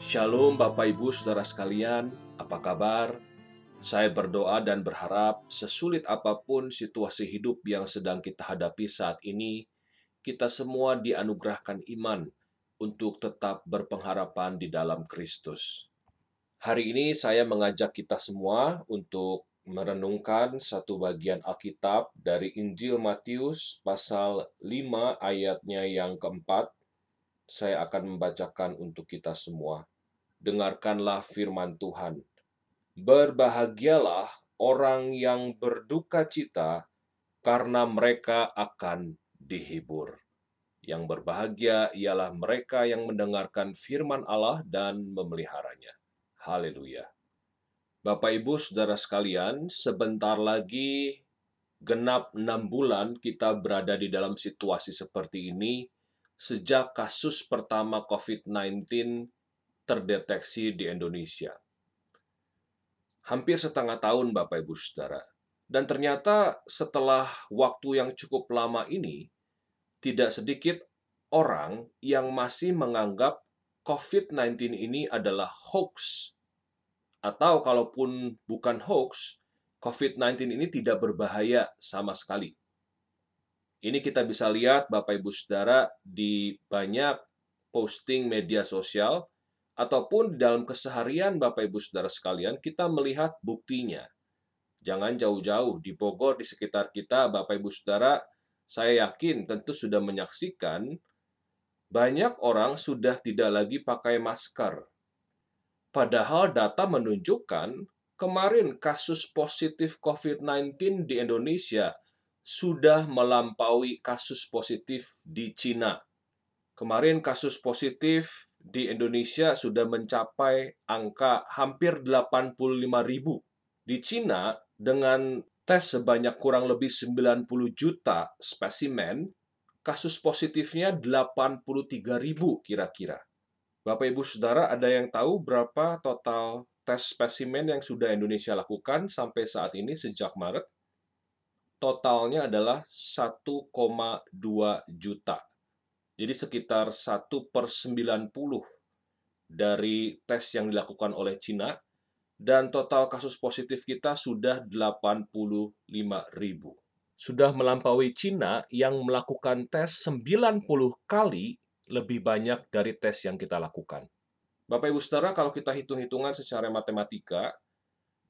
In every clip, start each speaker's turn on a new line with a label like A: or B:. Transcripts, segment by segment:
A: Shalom Bapak Ibu Saudara sekalian, apa kabar? Saya berdoa dan berharap sesulit apa pun situasi hidup yang sedang kita hadapi saat ini, kita semua dianugerahkan iman untuk tetap berpengharapan di dalam Kristus. Hari ini saya mengajak kita semua untuk merenungkan satu bagian Alkitab dari Injil Matius pasal 5 ayatnya yang keempat. Saya akan membacakan untuk kita semua. Dengarkanlah firman Tuhan. Berbahagialah orang yang berduka cita, karena mereka akan dihibur. Yang berbahagia ialah mereka yang mendengarkan firman Allah dan memeliharanya. Haleluya. Bapak Ibu Saudara sekalian, sebentar lagi genap enam bulan kita berada di dalam situasi seperti ini sejak kasus pertama COVID-19 terdeteksi di Indonesia. Hampir setengah tahun Bapak Ibu Saudara. Dan ternyata setelah waktu yang cukup lama ini, tidak sedikit orang yang masih menganggap COVID-19 ini adalah hoax atau kalaupun bukan hoax, COVID-19 ini tidak berbahaya sama sekali. Ini kita bisa lihat Bapak Ibu Saudara di banyak posting media sosial ataupun dalam keseharian Bapak Ibu Saudara sekalian kita melihat buktinya. Jangan jauh-jauh di Bogor di sekitar kita Bapak Ibu Saudara, saya yakin tentu sudah menyaksikan banyak orang sudah tidak lagi pakai masker Padahal data menunjukkan kemarin kasus positif COVID-19 di Indonesia sudah melampaui kasus positif di Cina. Kemarin kasus positif di Indonesia sudah mencapai angka hampir 85 ribu. Di Cina, dengan tes sebanyak kurang lebih 90 juta spesimen, kasus positifnya 83 ribu kira-kira. Bapak Ibu Saudara, ada yang tahu berapa total tes spesimen yang sudah Indonesia lakukan sampai saat ini sejak Maret? Totalnya adalah 1,2 juta. Jadi sekitar 1 per 90 dari tes yang dilakukan oleh Cina, dan total kasus positif kita sudah 85 ribu. Sudah melampaui Cina yang melakukan tes 90 kali lebih banyak dari tes yang kita lakukan. Bapak Ibu Saudara, kalau kita hitung-hitungan secara matematika,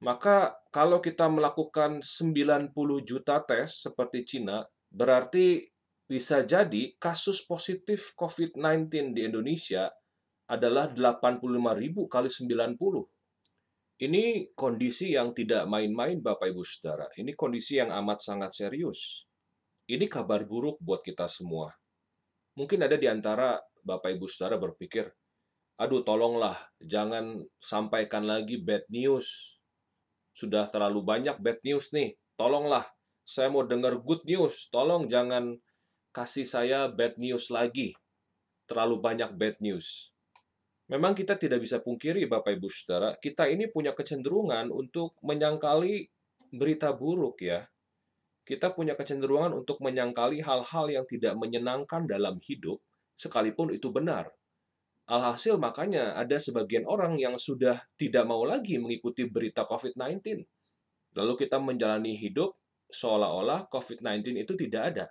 A: maka kalau kita melakukan 90 juta tes seperti Cina, berarti bisa jadi kasus positif COVID-19 di Indonesia adalah 85 ribu kali 90. Ini kondisi yang tidak main-main Bapak Ibu Saudara. Ini kondisi yang amat sangat serius. Ini kabar buruk buat kita semua. Mungkin ada di antara Bapak Ibu Saudara berpikir, aduh tolonglah, jangan sampaikan lagi bad news. Sudah terlalu banyak bad news nih, tolonglah. Saya mau dengar good news, tolong jangan kasih saya bad news lagi. Terlalu banyak bad news. Memang kita tidak bisa pungkiri Bapak Ibu Saudara, kita ini punya kecenderungan untuk menyangkali berita buruk ya. Kita punya kecenderungan untuk menyangkali hal-hal yang tidak menyenangkan dalam hidup, sekalipun itu benar. Alhasil makanya ada sebagian orang yang sudah tidak mau lagi mengikuti berita COVID-19. Lalu kita menjalani hidup seolah-olah COVID-19 itu tidak ada.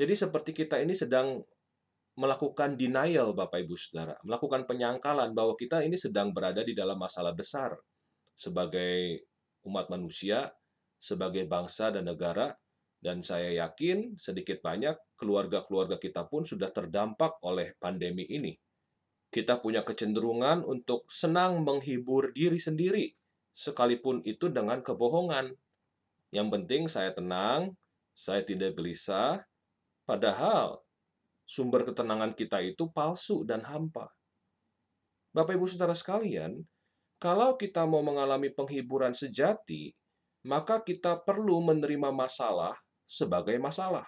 A: Jadi seperti kita ini sedang melakukan denial Bapak Ibu Saudara, melakukan penyangkalan bahwa kita ini sedang berada di dalam masalah besar sebagai umat manusia sebagai bangsa dan negara, dan saya yakin sedikit banyak keluarga-keluarga kita pun sudah terdampak oleh pandemi ini. Kita punya kecenderungan untuk senang menghibur diri sendiri, sekalipun itu dengan kebohongan. Yang penting saya tenang, saya tidak gelisah, padahal sumber ketenangan kita itu palsu dan hampa. Bapak Ibu Saudara sekalian, kalau kita mau mengalami penghiburan sejati, maka kita perlu menerima masalah sebagai masalah.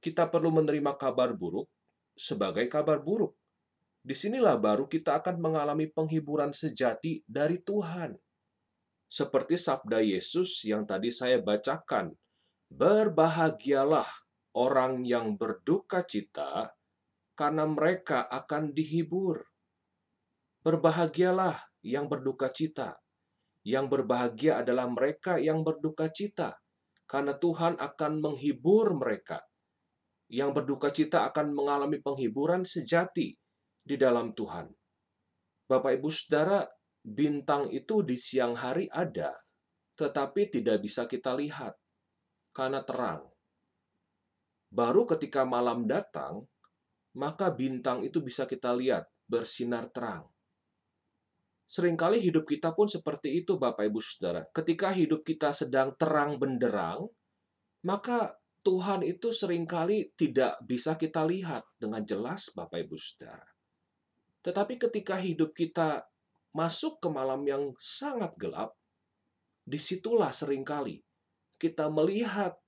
A: Kita perlu menerima kabar buruk sebagai kabar buruk. Di sinilah baru kita akan mengalami penghiburan sejati dari Tuhan. Seperti sabda Yesus yang tadi saya bacakan, Berbahagialah orang yang berduka cita, karena mereka akan dihibur. Berbahagialah yang berduka cita. Yang berbahagia adalah mereka yang berduka cita, karena Tuhan akan menghibur mereka. Yang berduka cita akan mengalami penghiburan sejati di dalam Tuhan. Bapak, ibu, saudara, bintang itu di siang hari ada, tetapi tidak bisa kita lihat karena terang. Baru ketika malam datang, maka bintang itu bisa kita lihat bersinar terang. Seringkali hidup kita pun seperti itu, Bapak Ibu Saudara. Ketika hidup kita sedang terang benderang, maka Tuhan itu sering kali tidak bisa kita lihat dengan jelas, Bapak Ibu Saudara. Tetapi ketika hidup kita masuk ke malam yang sangat gelap, di situlah sering kali kita melihat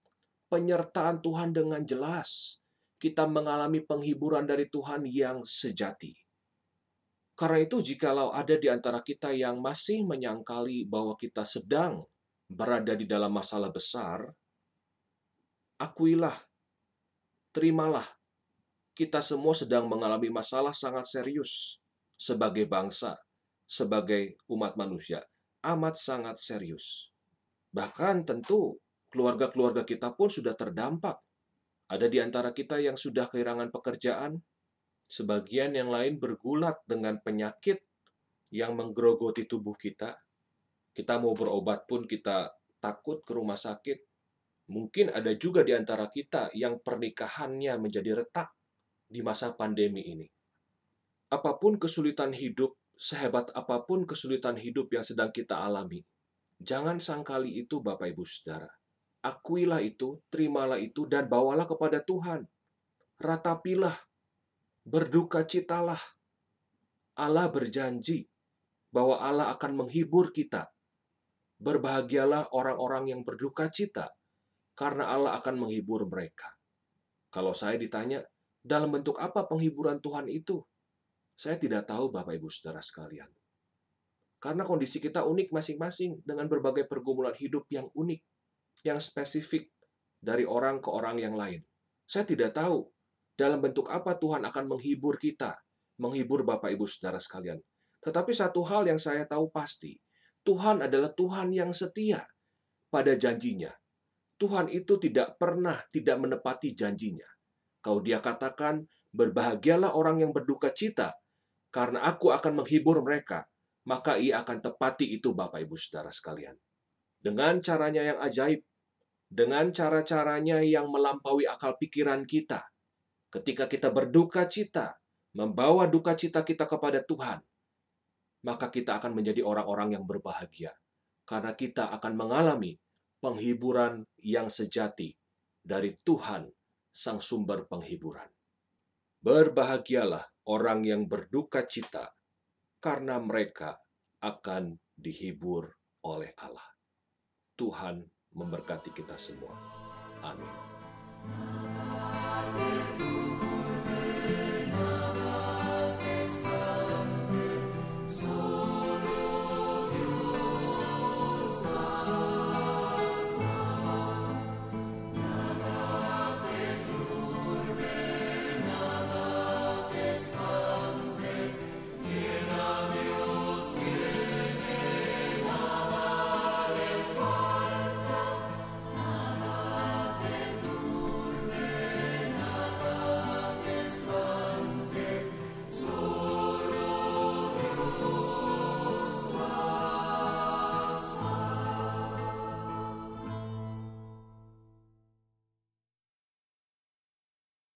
A: penyertaan Tuhan dengan jelas. Kita mengalami penghiburan dari Tuhan yang sejati. Karena itu, jikalau ada di antara kita yang masih menyangkali bahwa kita sedang berada di dalam masalah besar, akuilah, terimalah, kita semua sedang mengalami masalah sangat serius sebagai bangsa, sebagai umat manusia, amat sangat serius. Bahkan tentu keluarga-keluarga kita pun sudah terdampak. Ada di antara kita yang sudah kehilangan pekerjaan, Sebagian yang lain bergulat dengan penyakit yang menggerogoti tubuh kita. Kita mau berobat pun kita takut ke rumah sakit. Mungkin ada juga di antara kita yang pernikahannya menjadi retak di masa pandemi ini. Apa pun kesulitan hidup, sehebat apa pun kesulitan hidup yang sedang kita alami, jangan sangkali itu Bapak Ibu Saudara. Akuilah itu, terimalah itu, dan bawalah kepada Tuhan. Ratapilah berduka citalah. Allah berjanji bahwa Allah akan menghibur kita. Berbahagialah orang-orang yang berduka cita, karena Allah akan menghibur mereka. Kalau saya ditanya, dalam bentuk apa penghiburan Tuhan itu? Saya tidak tahu, Bapak Ibu Saudara sekalian. Karena kondisi kita unik masing-masing dengan berbagai pergumulan hidup yang unik, yang spesifik dari orang ke orang yang lain. Saya tidak tahu dalam bentuk apa Tuhan akan menghibur kita, menghibur Bapak Ibu Saudara sekalian. Tetapi satu hal yang saya tahu pasti, Tuhan adalah Tuhan yang setia pada janjinya. Tuhan itu tidak pernah tidak menepati janjinya. Kau dia katakan, berbahagialah orang yang berduka cita, karena aku akan menghibur mereka, maka ia akan tepati itu Bapak Ibu Saudara sekalian. Dengan caranya yang ajaib, dengan cara-caranya yang melampaui akal pikiran kita, ketika kita berduka cita, membawa duka cita kita kepada Tuhan, maka kita akan menjadi orang-orang yang berbahagia. Karena kita akan mengalami penghiburan yang sejati dari Tuhan, Sang Sumber Penghiburan. Berbahagialah orang yang berduka cita, karena mereka akan dihibur oleh Allah. Tuhan memberkati kita semua. Amin.